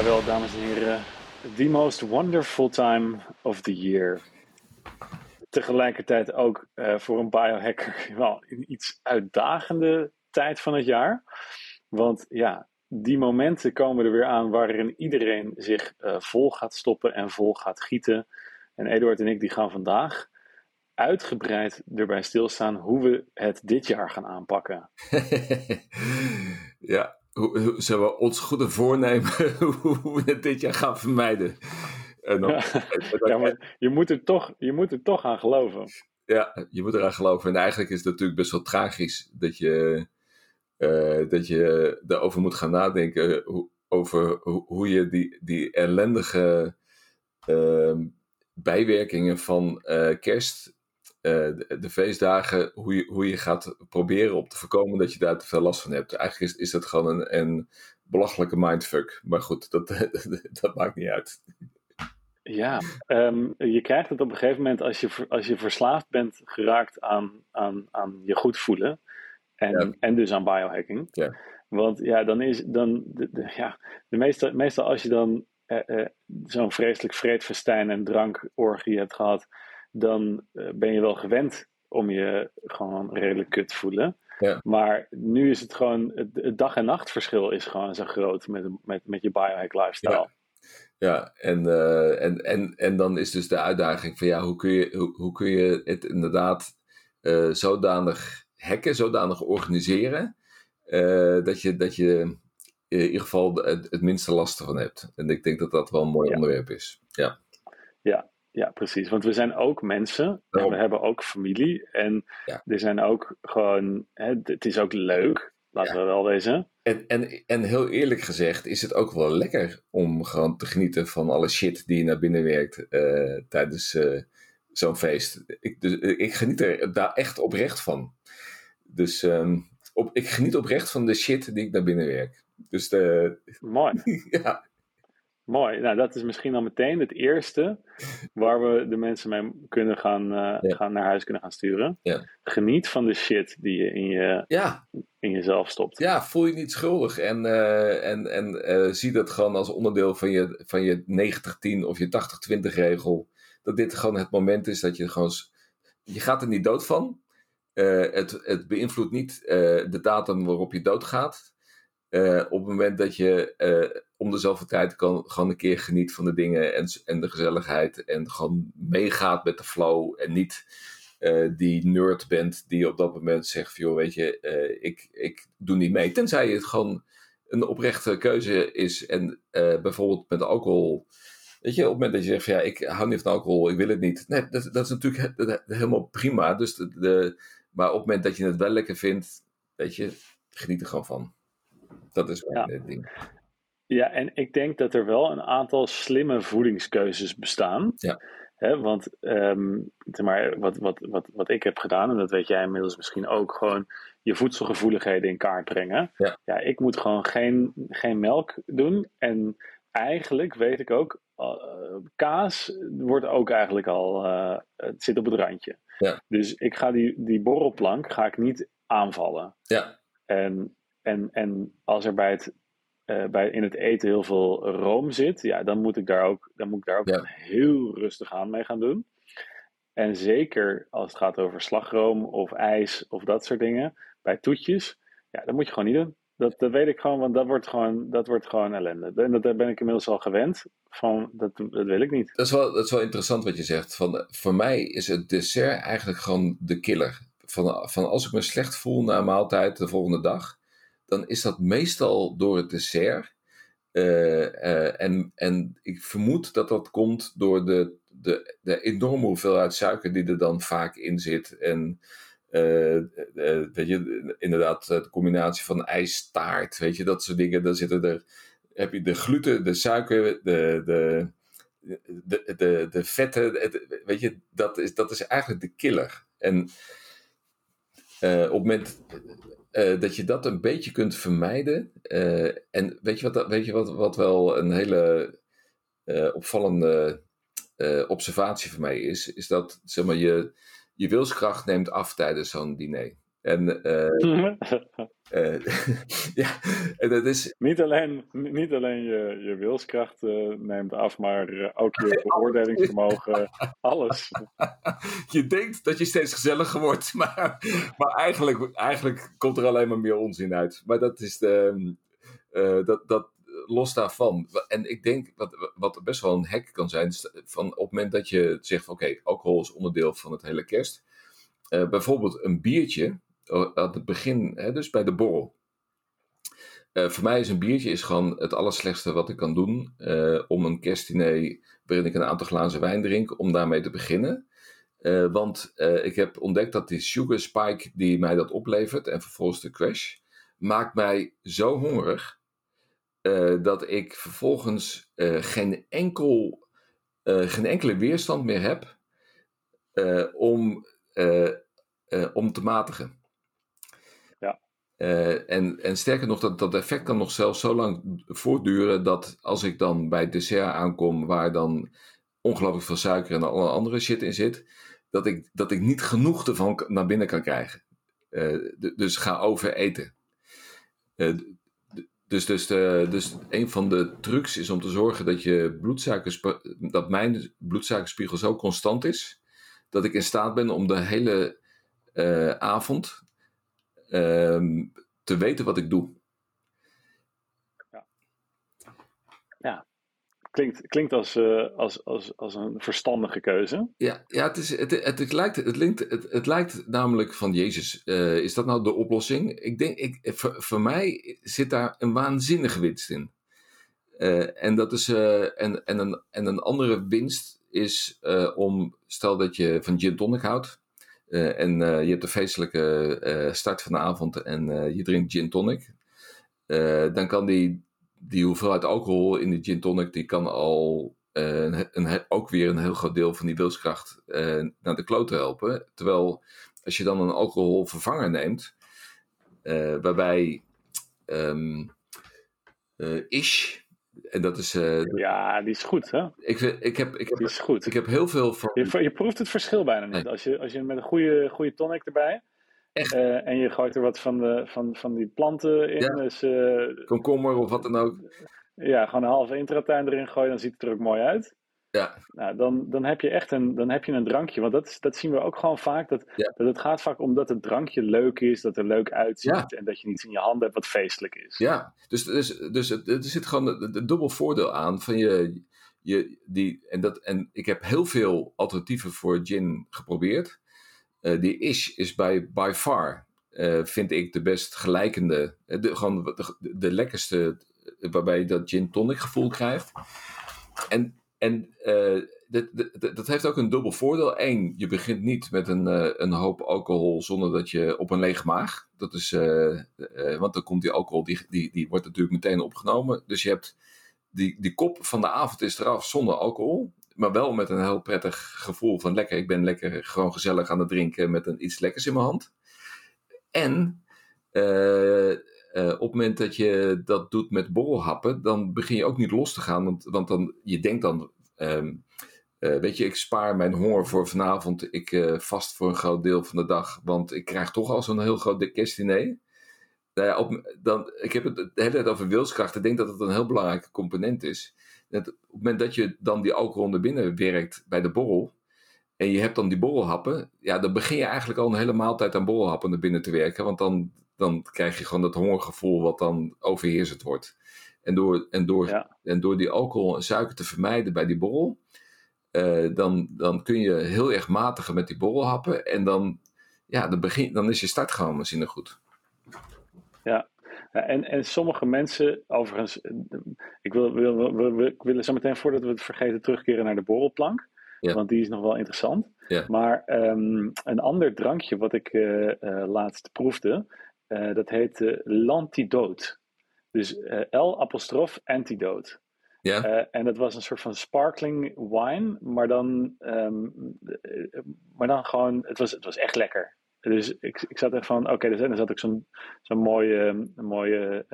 Jawel, dames en heren. The most wonderful time of the year. Tegelijkertijd ook uh, voor een biohacker wel een iets uitdagende tijd van het jaar. Want ja, die momenten komen er weer aan waarin iedereen zich uh, vol gaat stoppen en vol gaat gieten. En Eduard en ik die gaan vandaag uitgebreid erbij stilstaan hoe we het dit jaar gaan aanpakken. ja, zullen we ons goede voornemen hoe we dit jaar gaan vermijden? En dan, ja, maar je moet, er toch, je moet er toch aan geloven. Ja, je moet eraan geloven. En eigenlijk is het natuurlijk best wel tragisch dat je, uh, dat je erover moet gaan nadenken. Hoe, over hoe, hoe je die, die ellendige uh, bijwerkingen van uh, kerst eh, de, de, feestdagen, hoe je, hoe je gaat proberen op te voorkomen dat je daar te veel last van hebt. Eigenlijk is, is dat gewoon een, een belachelijke mindfuck. Maar goed, dat, dat maakt niet uit. Ja, um, je krijgt het op een gegeven moment als je, als je verslaafd bent geraakt aan, aan, aan je goed voelen. En, en dus aan biohacking. Ja. Want ja, dan is dan, de, ja, de meeste, meestal als je dan eh, eh, zo'n vreselijk vreedfestijn en drankorgie hebt gehad, dan eh, ben je wel gewend om je gewoon redelijk kut te voelen. Ja. Maar nu is het gewoon, het, dag- en nachtverschil is gewoon zo groot met, met, met je biohack lifestyle. Ja. Ja, en, uh, en, en, en dan is dus de uitdaging van ja, hoe kun je, hoe, hoe kun je het inderdaad uh, zodanig hacken, zodanig organiseren, uh, dat, je, dat je in ieder geval het, het minste last ervan hebt. En ik denk dat dat wel een mooi ja. onderwerp is. Ja. Ja, ja, precies. Want we zijn ook mensen. En we hebben ook familie. En ja. er zijn ook gewoon. Hè, het is ook leuk. Laten ja. we wel wezen. En, en, en heel eerlijk gezegd is het ook wel lekker om gewoon te genieten van alle shit die naar binnen werkt uh, tijdens uh, zo'n feest. Ik, dus, ik geniet er daar echt oprecht van. Dus um, op, ik geniet oprecht van de shit die ik naar binnen werk. Dus de, Mooi. ja, Mooi. Nou, dat is misschien al meteen het eerste waar we de mensen mee kunnen gaan, uh, ja. gaan naar huis kunnen gaan sturen. Ja. Geniet van de shit die je in, je, ja. in jezelf stopt. Ja, voel je niet schuldig en, uh, en, en uh, zie dat gewoon als onderdeel van je, van je 90-10 of je 80-20 regel. Dat dit gewoon het moment is dat je gewoon. Je gaat er niet dood van. het, het beïnvloedt niet de datum waarop je doodgaat. Op het moment dat je om de zoveel tijd kan, gewoon een keer geniet van de dingen en, en de gezelligheid. En gewoon meegaat met de flow. En niet uh, die nerd bent die op dat moment zegt: van, joh, weet je, ik, ik doe niet mee. Tenzij het gewoon een oprechte keuze is. En bijvoorbeeld met alcohol. Weet je, op het moment dat je zegt: van, ja, ik hou niet van alcohol, ik wil het niet. Nee, dat, dat is natuurlijk he, helemaal prima. Dus de, de, maar op het moment dat je het wel lekker vindt, weet je, geniet er gewoon van. Dat is ja. het ding. Ja, en ik denk dat er wel een aantal slimme voedingskeuzes bestaan. Ja. Hè, want um, maar, wat, wat, wat, wat ik heb gedaan, en dat weet jij inmiddels misschien ook, gewoon je voedselgevoeligheden in kaart brengen. Ja, ja ik moet gewoon geen, geen melk doen. En eigenlijk weet ik ook, uh, kaas wordt ook eigenlijk al, uh, het zit op het randje. Ja. Dus ik ga die, die borrelplank ga ik niet aanvallen. Ja. En en, en als er bij het, uh, bij, in het eten heel veel room zit, ja, dan moet ik daar ook, dan moet ik daar ook Ja. heel rustig aan mee gaan doen. En zeker als het gaat over slagroom of ijs of dat soort dingen, bij toetjes, ja, dat moet je gewoon niet doen. Dat, dat weet ik gewoon, want dat wordt gewoon, dat wordt gewoon ellende. En dat ben ik inmiddels al gewend. Van, dat, dat wil ik niet. Dat is, wel, dat is wel interessant wat je zegt. Van, voor mij is het dessert eigenlijk gewoon de killer. Van, van als ik me slecht voel na een maaltijd de volgende dag, dan is dat meestal door het dessert. Uh, uh, en, en ik vermoed dat dat komt door de, de, de enorme hoeveelheid suiker die er dan vaak in zit. En uh, weet je, inderdaad, de combinatie van ijstaart, weet je, dat soort dingen. Dan zitten er, heb je de gluten, de suiker, de, de, de, de, de vetten. Weet je, dat is, dat is eigenlijk de killer. En op het moment uh, dat je dat een beetje kunt vermijden. Uh, en weet je wat, weet je wat, wat wel een hele uh, opvallende observatie voor mij is? Is dat zeg maar, je, je wilskracht neemt af tijdens zo'n diner. En, uh, ja, en dat is... Niet alleen, niet alleen je, je wilskracht uh, neemt af, maar ook je beoordelingsvermogen, alles. Je denkt dat je steeds gezelliger wordt, maar, maar eigenlijk, eigenlijk komt er alleen maar meer onzin uit. Maar dat is de, dat, dat, los daarvan. En ik denk, wat, wat best wel een hack kan zijn, van op het moment dat je zegt: oké, alcohol is onderdeel van het hele kerst. bijvoorbeeld een biertje aan het begin, hè, dus bij de borrel. Uh, voor mij is een biertje is gewoon het allerslechtste wat ik kan doen uh, om een kerstdiner waarin ik een aantal glazen wijn drink, om daarmee te beginnen. Uh, want ik heb ontdekt dat die sugar spike die mij dat oplevert en vervolgens de crash, maakt mij zo hongerig dat ik vervolgens geen, enkel, geen enkele weerstand meer heb om, om te matigen. Uh, en, en sterker nog, dat, dat effect kan nog zelfs zo lang voortduren dat als ik dan bij het dessert aankom waar dan ongelooflijk veel suiker en alle andere shit in zit, dat ik, dat ik niet genoeg ervan naar binnen kan krijgen. Uh, dus ga overeten. Uh, dus, dus, dus een van de trucs is om te zorgen dat, je dat mijn bloedsuikerspiegel zo constant is, dat ik in staat ben om de hele avond Ehm, te weten wat ik doe. Ja, ja. Klinkt, klinkt als, uh, als, als, als een verstandige keuze. Ja, ja het, is, het, het, het, lijkt, het, lijkt, het, het lijkt namelijk van Jezus. Uh, is dat nou de oplossing? Ik denk, ik, voor, voor mij zit daar een waanzinnige winst in. Uh, en, dat is, en, en, een, en een andere winst is om, stel dat je van gin tonic houdt. Uh, en uh, je hebt de feestelijke uh, start van de avond en je drinkt gin tonic. dan kan die, die hoeveelheid alcohol in die gin tonic, die kan al ook weer een heel groot deel van die wilskracht naar de klote helpen. Terwijl als je dan een alcoholvervanger neemt, waarbij um, ish en dat is, uh, ja, die is goed, hè? Ik, ik, heb, ik, heb, die is goed. ik heb heel veel van... Je, je proeft het verschil bijna niet. Als, je, als je met een goede, goede tonic erbij... Echt? Uh, en je gooit er wat van, de, van, van die planten in. Ja. Dus, uh, Komkommer of wat dan ook. Ja, gewoon een halve intratuin erin gooien, dan ziet het er ook mooi uit. Ja. Nou, dan, dan heb je echt een, dan heb je een drankje. Want dat, is, dat zien we ook gewoon vaak. Dat, ja. dat het gaat vaak om dat het drankje leuk is, dat er leuk uitziet. Ja. En dat je niets in je handen hebt wat feestelijk is. Ja, dus, dus, dus er zit gewoon een dubbel voordeel aan van je. je die, en, dat, en ik heb heel veel alternatieven voor gin geprobeerd. Uh, die Ish is bij by far, uh, vind ik, de best gelijkende. De, gewoon de, de lekkerste, waarbij je dat gin tonic gevoel krijgt. En en uh, dat, dat, dat, heeft ook een dubbel voordeel. Eén, je begint niet met een, uh, een hoop alcohol zonder dat je op een lege maag. Dat is, uh, want dan komt die alcohol, die, die, die wordt natuurlijk meteen opgenomen. Dus je hebt die, die kop van de avond is eraf zonder alcohol. Maar wel met een heel prettig gevoel van lekker. Ik ben lekker gewoon gezellig aan het drinken met een, iets lekkers in mijn hand. En uh, op het moment dat je dat doet met borrelhappen, dan begin je ook niet los te gaan. Want, want dan, je denkt dan, um, uh, weet je, ik spaar mijn honger voor vanavond. Ik uh, vast voor een groot deel van de dag, want ik krijg toch al zo'n heel groot kerstdiner. Nou ja, op, dan, ik heb het de hele over wilskracht. Ik denk dat het een heel belangrijke component is. Dat op het moment dat je dan die alcohol naar binnen werkt bij de borrel, en je hebt dan die borrelhappen, ja, dan begin je eigenlijk al een hele maaltijd aan borrelhappen naar binnen te werken. Want dan, dan krijg je gewoon dat hongergevoel wat dan overheersend wordt. En door, en door, en door die alcohol en suiker te vermijden bij die borrel, uh, dan, dan kun je heel erg matigen met die borrelhappen. En dan, ja, dan, begin, dan is je start gewoon misschien goed. Ja, en, en sommige mensen, overigens, ik wil, wil, wil, wil, ik wil zo meteen voordat we het vergeten terugkeren naar de borrelplank. Ja. Want die is nog wel interessant. Ja. Maar um, een ander drankje wat ik uh, uh, laatst proefde, uh, dat heet l'antidote. Dus uh, L apostrof antidote. Ja. en dat was een soort van sparkling wine, maar dan, um, maar dan gewoon, het was, het was echt lekker. Dus ik, ik zat er van, oké, okay, er zat ook zo'n zo'n mooie, mooie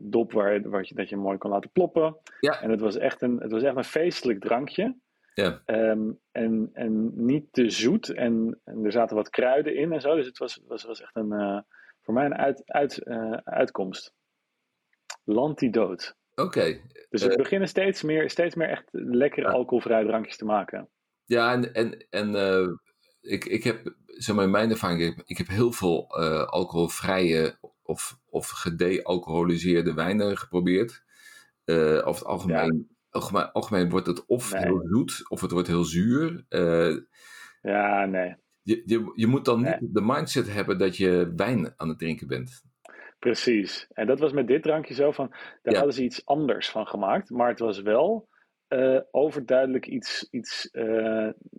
dop waar, waar je, dat je mooi kon laten ploppen. Ja. En het was echt een, het was echt een feestelijk drankje. Ja. Ehm, en, en niet te zoet. En, en, er zaten wat kruiden in en zo. Dus het was, was, was echt een, voor mij een uit, uit, uh, uitkomst. Lantidood. Oké. Dus we beginnen steeds meer, steeds meer echt lekkere alcoholvrije drankjes te maken. Ja, en, en, en ik, ik heb, zeg maar, in mijn ervaring, ik heb heel veel alcoholvrije of, of gede-alcoholiseerde wijnen geprobeerd. Over het algemeen, algemeen, algemeen, wordt het of heel zoet of het wordt heel zuur. Ja, nee. Je, je, je moet dan niet de mindset hebben dat je wijn aan het drinken bent. Precies. En dat was met dit drankje zo van, daar hadden ze iets anders van gemaakt. Maar het was wel uh, overduidelijk iets, iets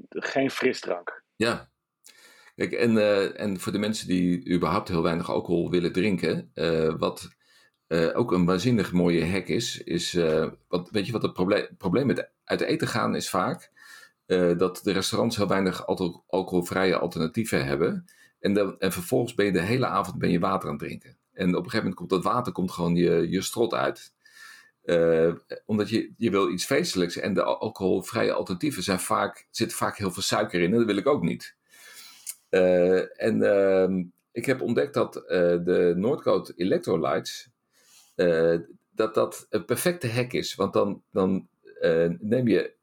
geen frisdrank. Ja, Kijk, en, uh, en voor de mensen die überhaupt heel weinig alcohol willen drinken, uh, wat uh, ook een waanzinnig mooie hack is, is, wat, weet je wat het probleem, probleem met uit eten gaan is vaak, dat de restaurants heel weinig alcohol, alcoholvrije alternatieven hebben. En, dan, en vervolgens ben je de hele avond ben je water aan het drinken. En op een gegeven moment komt dat water komt gewoon je, je strot uit. omdat je, je wil iets feestelijks en de alcoholvrije alternatieven zijn vaak, zit vaak heel veel suiker in en dat wil ik ook niet. Uh, en uh, ik heb ontdekt dat de Noordcoat Electrolytes, dat dat een perfecte hack is. Want dan, dan neem je,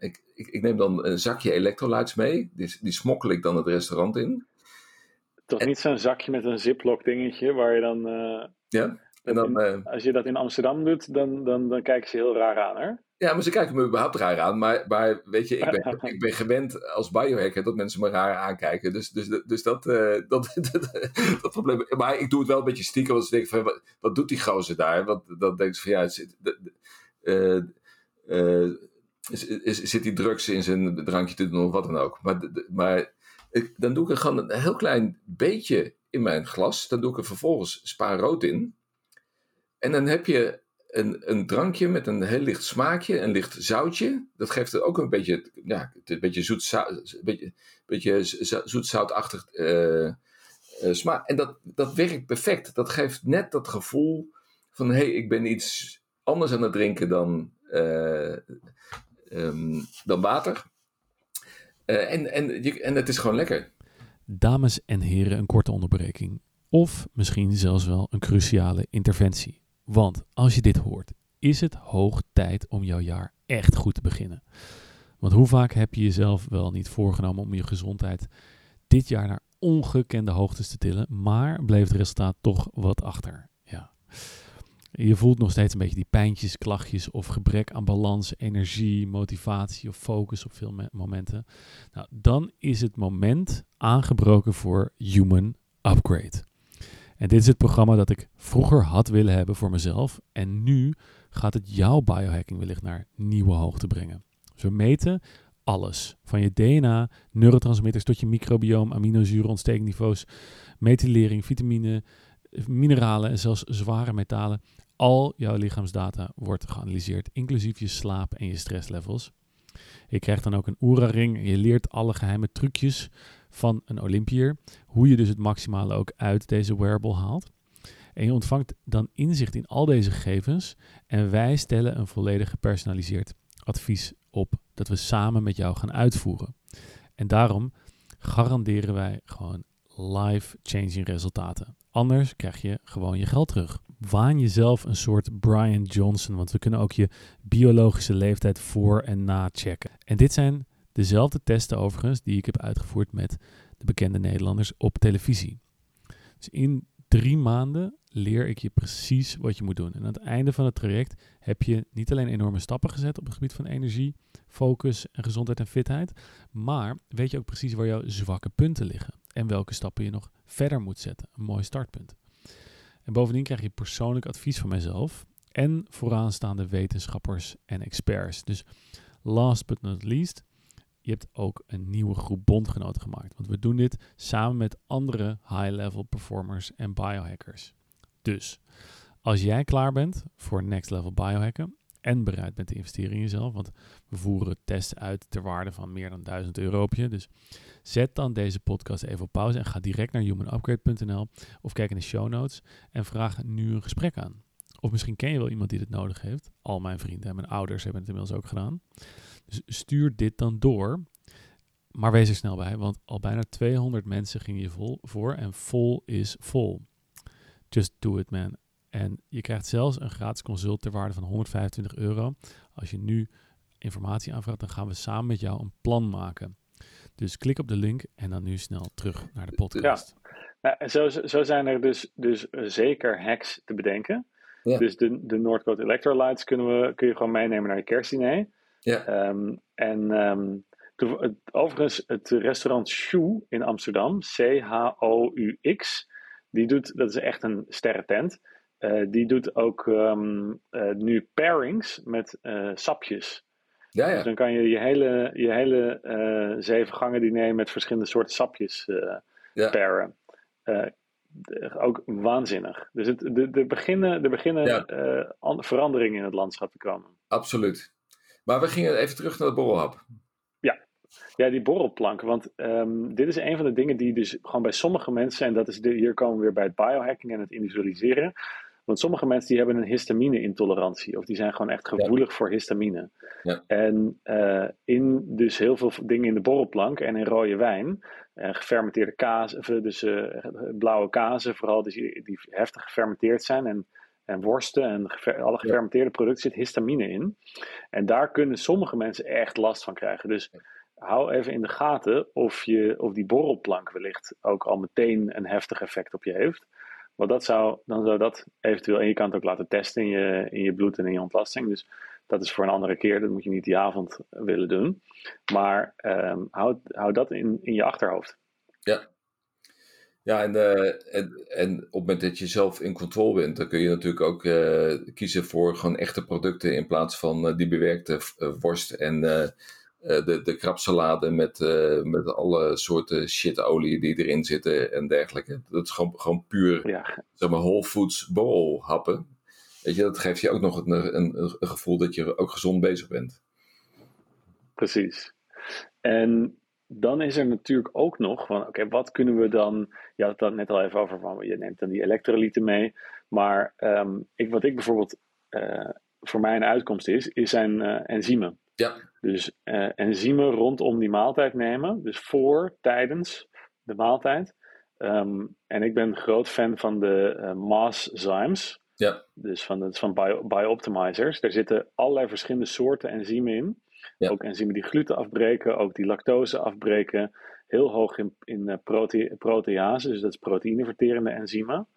ik, ik, ik, neem dan een zakje electrolytes mee, die, die smokkel ik dan het restaurant in. Toch niet zo'n zakje met een ziplock dingetje waar je dan... ja, en dan... als je dat in Amsterdam doet, dan, dan, dan kijken ze heel raar aan, hè? Ja, maar ze kijken me überhaupt raar aan. Maar, maar weet je, ik ben, ik ben gewend als biohacker dat mensen me raar aankijken. Dus, dus, dus dat, uh, dat, dat, probleem. Maar ik doe het wel een beetje stiekem. Want ik denk van, wat, wat doet die gozer daar? Want dan denk ze van, ja, zit, uh, uh, zit die drugs in zijn drankje te doen of wat dan ook. Maar, maar ik, dan doe ik er gewoon een heel klein beetje in mijn glas. Dan doe ik er vervolgens spa rood in. En dan heb je een, een drankje met een heel licht smaakje, een licht zoutje. Dat geeft er ook een beetje, ja, een beetje zoet, een beetje, beetje zoet-zoutachtig uh, smaak. En dat, dat werkt perfect. Dat geeft net dat gevoel van, hé, hey, ik ben iets anders aan het drinken dan, um, dan water. en, en, je, en het is gewoon lekker. Dames en heren, een korte onderbreking. Of misschien zelfs wel een cruciale interventie. Want als je dit hoort, is het hoog tijd om jouw jaar echt goed te beginnen. Want hoe vaak heb je jezelf wel niet voorgenomen om je gezondheid dit jaar naar ongekende hoogtes te tillen, maar bleef het resultaat toch wat achter? Ja. Je voelt nog steeds een beetje die pijntjes, klachtjes of gebrek aan balans, energie, motivatie of focus op veel momenten. Nou, dan is het moment aangebroken voor Human Upgrade. En dit is het programma dat ik vroeger had willen hebben voor mezelf. En nu gaat het jouw biohacking wellicht naar nieuwe hoogte brengen. We meten alles. Van je DNA, neurotransmitters tot je microbiome, aminozuren, ontstekniveaus, methylering, vitamine, mineralen en zelfs zware metalen. Al jouw lichaamsdata wordt geanalyseerd, inclusief je slaap en je stresslevels. Je krijgt dan ook een Oura-ring. Je leert alle geheime trucjes van een Olympier. Hoe je dus het maximale ook uit deze wearable haalt. En je ontvangt dan inzicht in al deze gegevens. En wij stellen een volledig gepersonaliseerd advies op dat we samen met jou gaan uitvoeren. En daarom garanderen wij gewoon life-changing resultaten. Anders krijg je gewoon je geld terug. Waan jezelf een soort Brian Johnson, want we kunnen ook je biologische leeftijd voor en na checken. En dit zijn Dezelfde testen overigens die ik heb uitgevoerd met de bekende Nederlanders op televisie. Dus in drie maanden leer ik je precies wat je moet doen. En aan het einde van het traject heb je niet alleen enorme stappen gezet op het gebied van energie, focus en gezondheid en fitheid, maar weet je ook precies waar jouw zwakke punten liggen en welke stappen je nog verder moet zetten. Een mooi startpunt. En bovendien krijg je persoonlijk advies van mijzelf en vooraanstaande wetenschappers en experts. Dus last but not least, je hebt ook een nieuwe groep bondgenoten gemaakt. Want we doen dit samen met andere high-level performers en biohackers. Dus als jij klaar bent voor next level biohacken en bereid bent te investeren in jezelf, want we voeren tests uit ter waarde van meer dan 1000 euro. Dus zet dan deze podcast even op pauze en ga direct naar humanupgrade.nl of kijk in de show notes en vraag nu een gesprek aan. Of misschien ken je wel iemand die dit nodig heeft. Al mijn vrienden en mijn ouders hebben het inmiddels ook gedaan. Dus stuur dit dan door. Maar wees er snel bij, want al bijna 200 mensen gingen je vol voor en vol is vol. Just do it, man. En je krijgt zelfs een gratis consult ter waarde van 125 euro. Als je nu informatie aanvraagt, dan gaan we samen met jou een plan maken. Dus klik op de link en dan nu snel terug naar de podcast. Ja, nou, zo, zo zijn er dus, dus zeker hacks te bedenken. Ja. Dus de, de Noordcoat Electrolytes kunnen we, kun je gewoon meenemen naar je kerstdiner. Ja. Um, en um, overigens, het restaurant Shoe in Amsterdam, C-H-O-U-X, die doet, dat is echt een sterrentent. Uh, die doet ook um, uh, nu pairings met uh, sapjes. Ja, ja. Dus dan kan je je hele, je hele zeven gangen diner met verschillende soorten sapjes ja. paren. ook waanzinnig. Dus het, de, de beginnen, de beginnen ja. veranderingen in het landschap te komen. Absoluut. Maar we gingen even terug naar de borrelhap. Ja, ja die borrelplank. Want um, dit is een van de dingen die dus gewoon bij sommige mensen, en dat is de, hier komen we weer bij het biohacking en het individualiseren. Want sommige mensen die hebben een histamine-intolerantie. Of die zijn gewoon echt gevoelig voor histamine. Ja. En uh, in dus heel veel dingen in de borrelplank en in rode wijn. Uh, gefermenteerde kaas, dus uh, blauwe kazen, vooral die, die heftig gefermenteerd zijn. En en worsten en alle gefermenteerde producten zit histamine in. En daar kunnen sommige mensen echt last van krijgen. Dus hou even in de gaten of, je, of die borrelplank wellicht ook al meteen een heftig effect op je heeft. Want dat zou, dan zou dat eventueel, en je kan het ook laten testen in je, in je bloed en in je ontlasting. Dus dat is voor een andere keer, dat moet je niet die avond willen doen. Maar um, hou, hou dat in, in je achterhoofd. Ja, ja, en, uh, en, en op het moment dat je zelf in controle bent, dan kun je natuurlijk ook uh, kiezen voor gewoon echte producten in plaats van uh, die bewerkte worst en de, de krabsalade met, met alle soorten shitolie die erin zitten en dergelijke. Dat is gewoon, gewoon puur, ja. zeg maar, whole foods borrelhappen. Weet je, dat geeft je ook nog een, een, een gevoel dat je ook gezond bezig bent. Precies. En dan is er natuurlijk ook nog van, oké, wat kunnen we dan, je had het net al even over, van, je neemt dan die elektrolyten mee, maar um, ik, wat ik bijvoorbeeld uh, voor mij een uitkomst is, is zijn enzymen. Ja. Dus uh, enzymen rondom die maaltijd nemen, dus voor, tijdens de maaltijd. Um, en ik ben groot fan van de Mass Zymes. Ja. Dus van, de, van bio, Biooptimizers. Daar zitten allerlei verschillende soorten enzymen in. Ja. Ook enzymen die gluten afbreken, ook die lactose afbreken. Heel hoog in, in uh, prote protease, dus dat is proteïneverterende enzymen.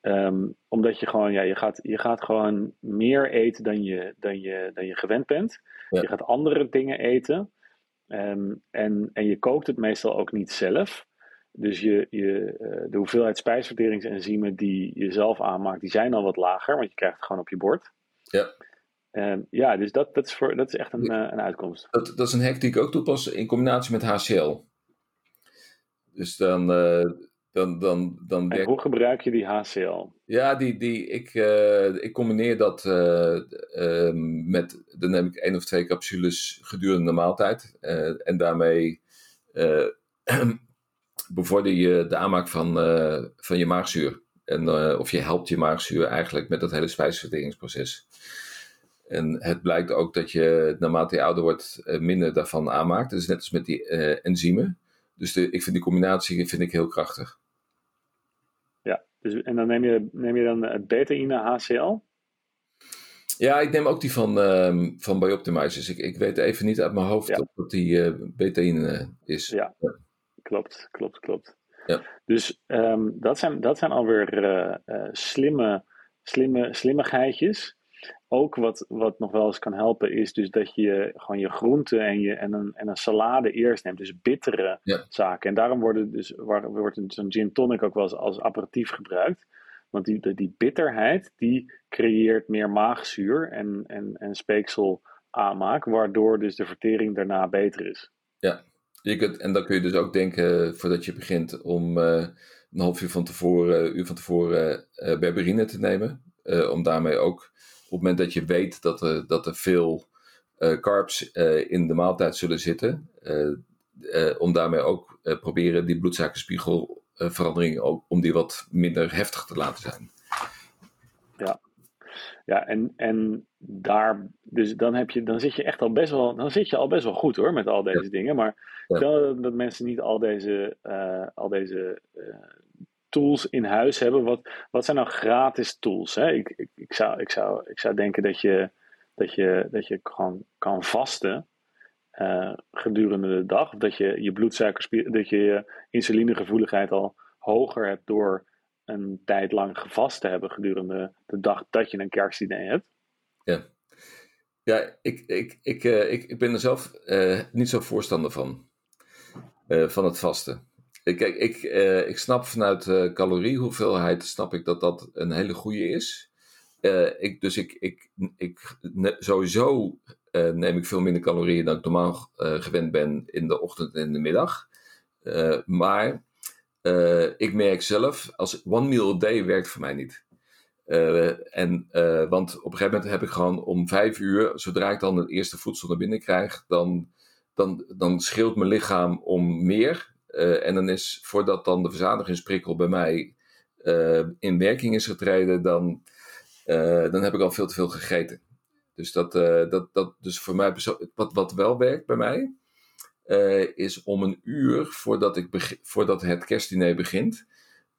Um, omdat je gewoon, ja, je gaat, je gaat gewoon meer eten dan je, dan je, dan je gewend bent. Je gaat andere dingen eten. Um, en, en je kookt het meestal ook niet zelf. Dus je, je, uh, de hoeveelheid spijsverteringsenzymen die je zelf aanmaakt, die zijn al wat lager, want je krijgt het gewoon op je bord. Ja. Um, ja, dus dat, dat, is voor, dat is echt een, uh, een uitkomst. Dat, dat is een hack die ik ook toepas in combinatie met HCl. Dus dan. Uh, dan, dan, dan en hoe gebruik je die HCl? Ja, die, die, ik, uh, ik combineer dat ehm, met. Dan neem ik één of twee capsules gedurende de maaltijd. en daarmee bevorder je de aanmaak van, van je maagzuur. En, of je helpt je maagzuur eigenlijk met dat hele spijsverteringsproces. En het blijkt ook dat je naarmate je ouder wordt eh, minder daarvan aanmaakt. Dat is net als met die enzymen. Dus de, ik vind die combinatie vind ik heel krachtig. Dus, en dan neem je, neem je dan het betaïne HCl? Ja, ik neem ook die van, um, van Bioptimizers. Ik, ik weet even niet uit mijn hoofd ja. dat die uh, betaïne is. Ja. ja, klopt, klopt, klopt. Ja. Dus um, dat, zijn, dat zijn alweer uh, slimme, slimme, slimmigheidjes ook wat, wat nog wel eens kan helpen, is dus dat je gewoon je groenten en, je, en, een, en een salade eerst neemt. Dus bittere zaken. En daarom worden dus, wordt zo'n gin tonic ook wel eens als aperitief gebruikt. Want die, die bitterheid, die creëert meer maagzuur en, en, en speeksel aanmaak, waardoor dus de vertering daarna beter is. Ja, je kunt, en dan kun je dus ook denken, voordat je begint, om uh, een half uur van tevoren, uur van tevoren uh, berberine te nemen. Uh, om daarmee ook op het moment dat je weet dat er, dat er veel uh, carbs uh, in de maaltijd zullen zitten, uh, om daarmee ook proberen die bloedsuikerspiegelverandering ook, om die wat minder heftig te laten zijn. Ja. Ja, en, en daar, dus dan, heb je, dan zit je echt al best wel, dan zit je al best wel goed hoor met al deze dingen. Maar stel dat mensen niet al deze, uh, al deze uh, tools in huis hebben. Wat, wat zijn nou gratis tools? Hè? Ik, ik, ik, zou, ik, zou, ik zou denken dat je, dat je, dat je gewoon kan vasten. Uh, gedurende de dag. Dat je je bloedsuikerspier, dat je je insulinegevoeligheid al hoger hebt door een tijd lang gevast te hebben gedurende de dag dat je een kerstdiner hebt. Ja, ja ik, ik, ik, uh, ik, ik ben er zelf uh, niet zo voorstander van. van het vasten. Kijk, ik, ik snap vanuit caloriehoeveelheid snap ik dat dat een hele goede is. ik, dus ik, ik, ik, sowieso neem ik veel minder calorieën dan ik normaal gewend ben in de ochtend en in de middag. maar ik merk zelf, als one meal a day werkt voor mij niet. En, want op een gegeven moment heb ik gewoon om vijf uur, zodra ik dan het eerste voedsel naar binnen krijg, dan, dan, dan scheelt mijn lichaam om meer. En dan is, voordat dan de verzadigingsprikkel bij mij in werking is getreden, dan, dan heb ik al veel te veel gegeten. Dus, dat, dat, dat, dus voor mij, wat, wat wel werkt bij mij, is om een uur voordat, ik voordat het kerstdiner begint,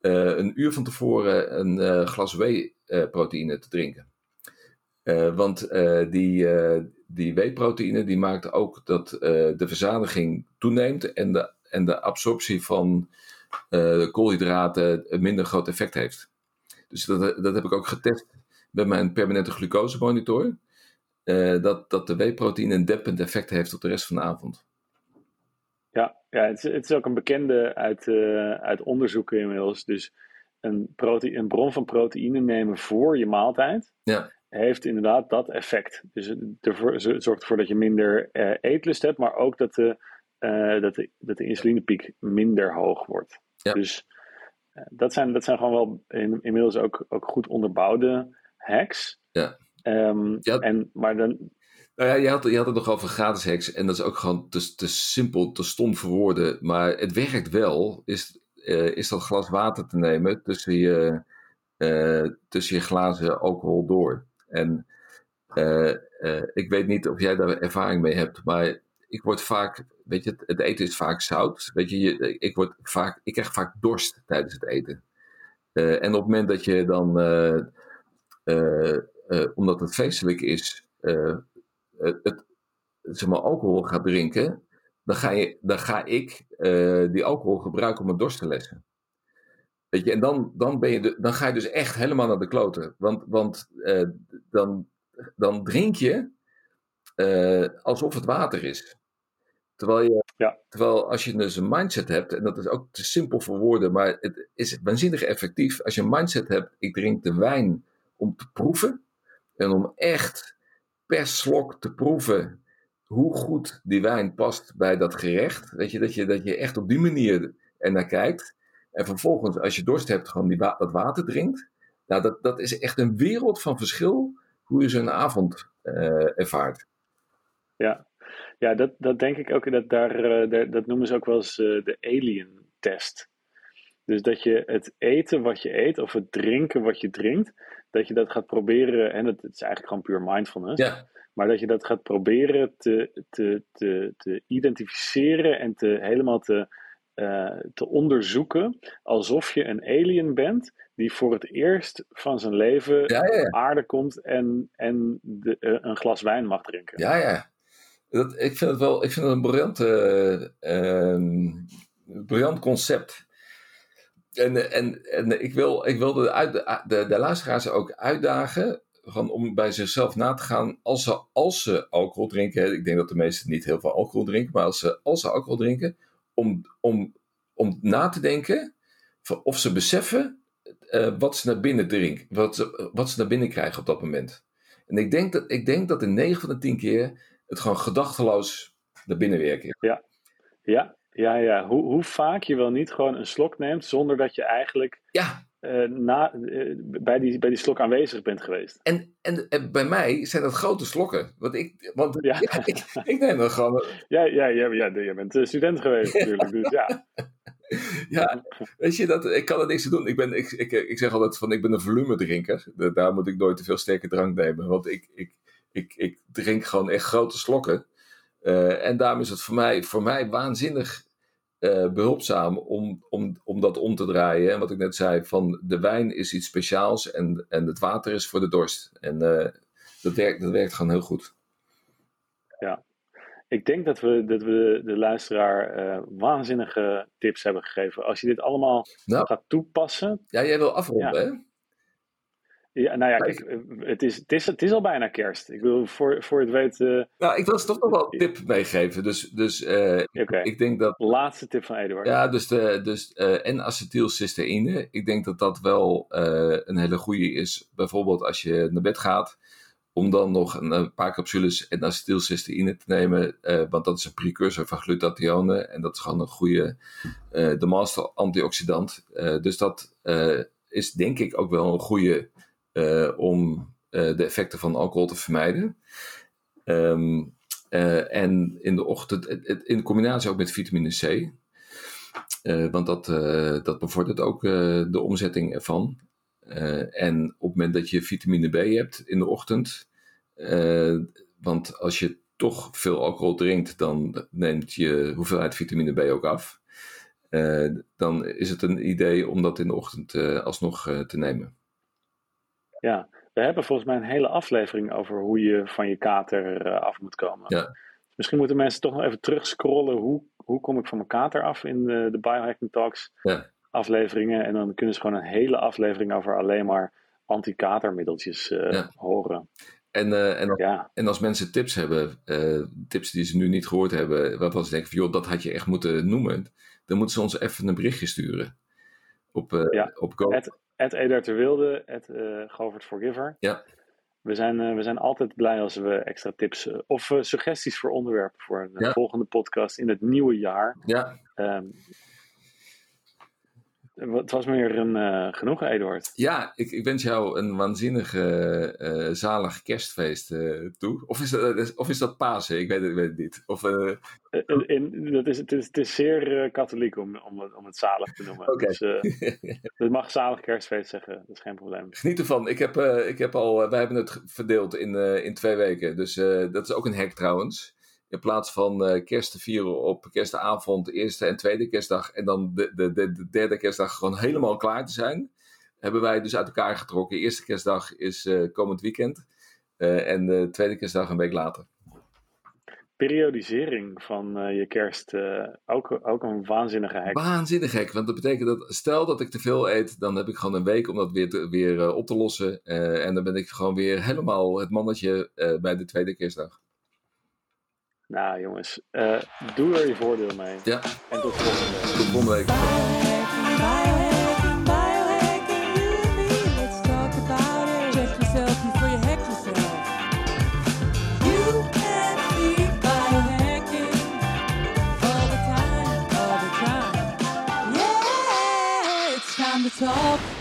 een uur van tevoren een glas whey-proteïne te drinken. want die, die whey-proteïne die maakt ook dat de verzadiging toeneemt en de, en de absorptie van koolhydraten een minder groot effect heeft. Dus dat, dat heb ik ook getest bij mijn permanente glucosemonitor. dat, dat de whey-proteïne een dempend effect heeft op de rest van de avond. Ja, ja het, is, het is ook een bekende uit, uh, uit onderzoeken inmiddels. Dus een, een bron van proteïne nemen voor je maaltijd ja. heeft inderdaad dat effect. Dus het, zorgt ervoor dat je minder uh, eetlust hebt, maar ook dat de, uh, dat de, dat de insulinepiek minder hoog wordt. Ja. Dus dat, zijn, dat zijn gewoon wel in, inmiddels ook, ook goed onderbouwde hacks. Ja. Um, ja. En, maar dan, nou ja, je had, je had het nog over gratis hacks en dat is ook gewoon te, te simpel, te stom voor woorden. Maar het werkt wel, is, uh, is dat glas water te nemen tussen je, uh, tussen je glazen alcohol door. En uh, ik weet niet of jij daar ervaring mee hebt, maar ik word vaak, weet je, het, eten is vaak zout. Weet je, ik, word vaak, ik krijg vaak dorst tijdens het eten. en op het moment dat je dan, omdat het feestelijk is, het, zeg maar, alcohol gaat drinken, dan ga, je, dan ga ik die alcohol gebruiken om een dorst te lessen. Weet je, en dan, dan, ben je dan ga je dus echt helemaal naar de kloten. Want, want dan, dan drink je alsof het water is. Terwijl, je, ja. terwijl als je dus een mindset hebt, en dat is ook te simpel voor woorden, maar het is waanzinnig effectief. Als je een mindset hebt, ik drink de wijn om te proeven en om echt per slok te proeven hoe goed die wijn past bij dat gerecht. Weet je, dat je, dat je echt op die manier er naar kijkt. En vervolgens, als je dorst hebt, gewoon die dat water drinkt. Nou, dat, dat is echt een wereld van verschil hoe je zo'n avond uh, ervaart. Ja, ja dat, dat denk ik ook. Dat, daar, uh, dat noemen ze ook wel eens uh, de alien test. Dus dat je het eten wat je eet, of het drinken wat je drinkt, dat je dat gaat proberen, en het, het is eigenlijk gewoon puur mindfulness, ja. maar dat je dat gaat proberen te, te, te, te identificeren en te, helemaal te, uh, te onderzoeken, alsof je een alien bent die voor het eerst van zijn leven ja, ja, ja. aarde komt en, en de, uh, een glas wijn mag drinken. Ja, ja. Ik vind het wel ik vind het een briljant, uh, briljant concept. En, en, en ik wil, ik wil de, uit, de, de luisteraars ook uitdagen om bij zichzelf na te gaan als ze, als ze alcohol drinken. Ik denk dat de meesten niet heel veel alcohol drinken, maar als ze, als ze alcohol drinken, om, om, om na te denken of ze beseffen uh, wat ze naar binnen drinken, wat ze, wat ze naar binnen krijgen op dat moment. En ik denk dat, ik denk dat in 9 van de 10 keer het gewoon gedachteloos naar binnen werken. Ja, ja, ja, ja. Hoe, hoe vaak je wel niet gewoon een slok neemt zonder dat je eigenlijk ja. uh, na, uh, bij, die, bij die slok aanwezig bent geweest. En, en, en, bij mij zijn dat grote slokken. Want ik, want, ja. ja ik, ik, neem dat gewoon. Ja, ja, ja, ja, je bent student geweest natuurlijk. Dus ja. ja, weet je, dat, ik kan er niks aan doen. Ik, ben, ik, ik, ik zeg altijd van, ik ben een volumedrinker. Daar moet ik nooit te veel sterke drank nemen. Want ik, ik, ik, ik drink gewoon echt grote slokken. Uh, en daarom is het voor mij, voor mij waanzinnig uh, behulpzaam om, om, om dat om te draaien. En wat ik net zei, van de wijn is iets speciaals en, en het water is voor de dorst. En uh, dat, werkt, dat werkt gewoon heel goed. Ja, ik denk dat we, dat we de luisteraar uh, waanzinnige tips hebben gegeven. Als je dit allemaal nou, gaat toepassen. Ja, jij wil afronden, ja. hè? Ja, nou ja, kijk, eh, het is, het, is, het is al bijna kerst. Ik wil voor, voor het weten. Uh, nou, ik wil ze toch nog wel een tip meegeven. Dus, dus uh, okay. ik denk dat. Laatste tip van Eduard. Ja, dus, de, dus uh, en acetylcysteïne. Ik denk dat dat wel een hele goede is. Bijvoorbeeld als je naar bed gaat om dan nog een, paar capsules en acetylcysteïne te nemen, want dat is een precursor van glutathionen en dat is gewoon een goede, de master antioxidant. Dus dat is denk ik ook wel een goede om de effecten van alcohol te vermijden. Um, en in de ochtend, in combinatie ook met vitamine C, want dat, dat bevordert ook de omzetting ervan. En op het moment dat je vitamine B hebt in de ochtend, want als je toch veel alcohol drinkt, dan neemt je hoeveelheid vitamine B ook af. Dan is het een idee om dat in de ochtend alsnog te nemen. Ja, we hebben volgens mij een hele aflevering over hoe je van je kater af moet komen. Ja. Misschien moeten mensen toch nog even terugscrollen. Hoe, hoe kom ik van mijn kater af in de, de Biohacking Talks? Ja afleveringen. En dan kunnen ze gewoon een hele aflevering over alleen maar anti-katermiddeltjes uh, horen. En, uh, en, als, ja. en als mensen tips hebben, uh, tips die ze nu niet gehoord hebben, waarvan ze denken van joh, dat had je echt moeten noemen, dan moeten ze ons even een berichtje sturen. Op, uh, ja, op Go. At, Edert de Wilde, at Govert Forgiver. Ja. We zijn, we zijn altijd blij als we extra tips of suggesties voor onderwerpen voor een ja. volgende podcast in het nieuwe jaar. Ja. Um, het was meer een uh, genoegen, Eduard. Ja, ik, ik, wens jou een waanzinnig uh, zalig kerstfeest uh, toe. Of is, dat, of is dat Pasen? Ik weet het, weet het niet. Of, in, in, dat is, het, is, het is zeer katholiek om, om, om het zalig te noemen. Okay. Dus, je mag zalig kerstfeest zeggen, dat is geen probleem. Geniet ervan. Ik heb, ik heb al, wij hebben het verdeeld in, in twee weken. Dus dat is ook een hack trouwens in plaats van uh, kerst te vieren op kerstavond, eerste en tweede kerstdag en dan de, de, de, de, derde kerstdag gewoon helemaal klaar te zijn, hebben wij dus uit elkaar getrokken. eerste kerstdag is uh, komend weekend uh, en de tweede kerstdag een week later. Periodisering van je kerst, ook, ook een waanzinnige hek. Waanzinnig hek, want dat betekent dat stel dat ik te veel eet, dan heb ik gewoon een week om dat weer, te, weer op te lossen. en dan ben ik gewoon weer helemaal het mannetje bij de tweede kerstdag. Nou jongens, uh, doe er je voordeel mee. Ja. En tot volgende week. Tot volgende week. talk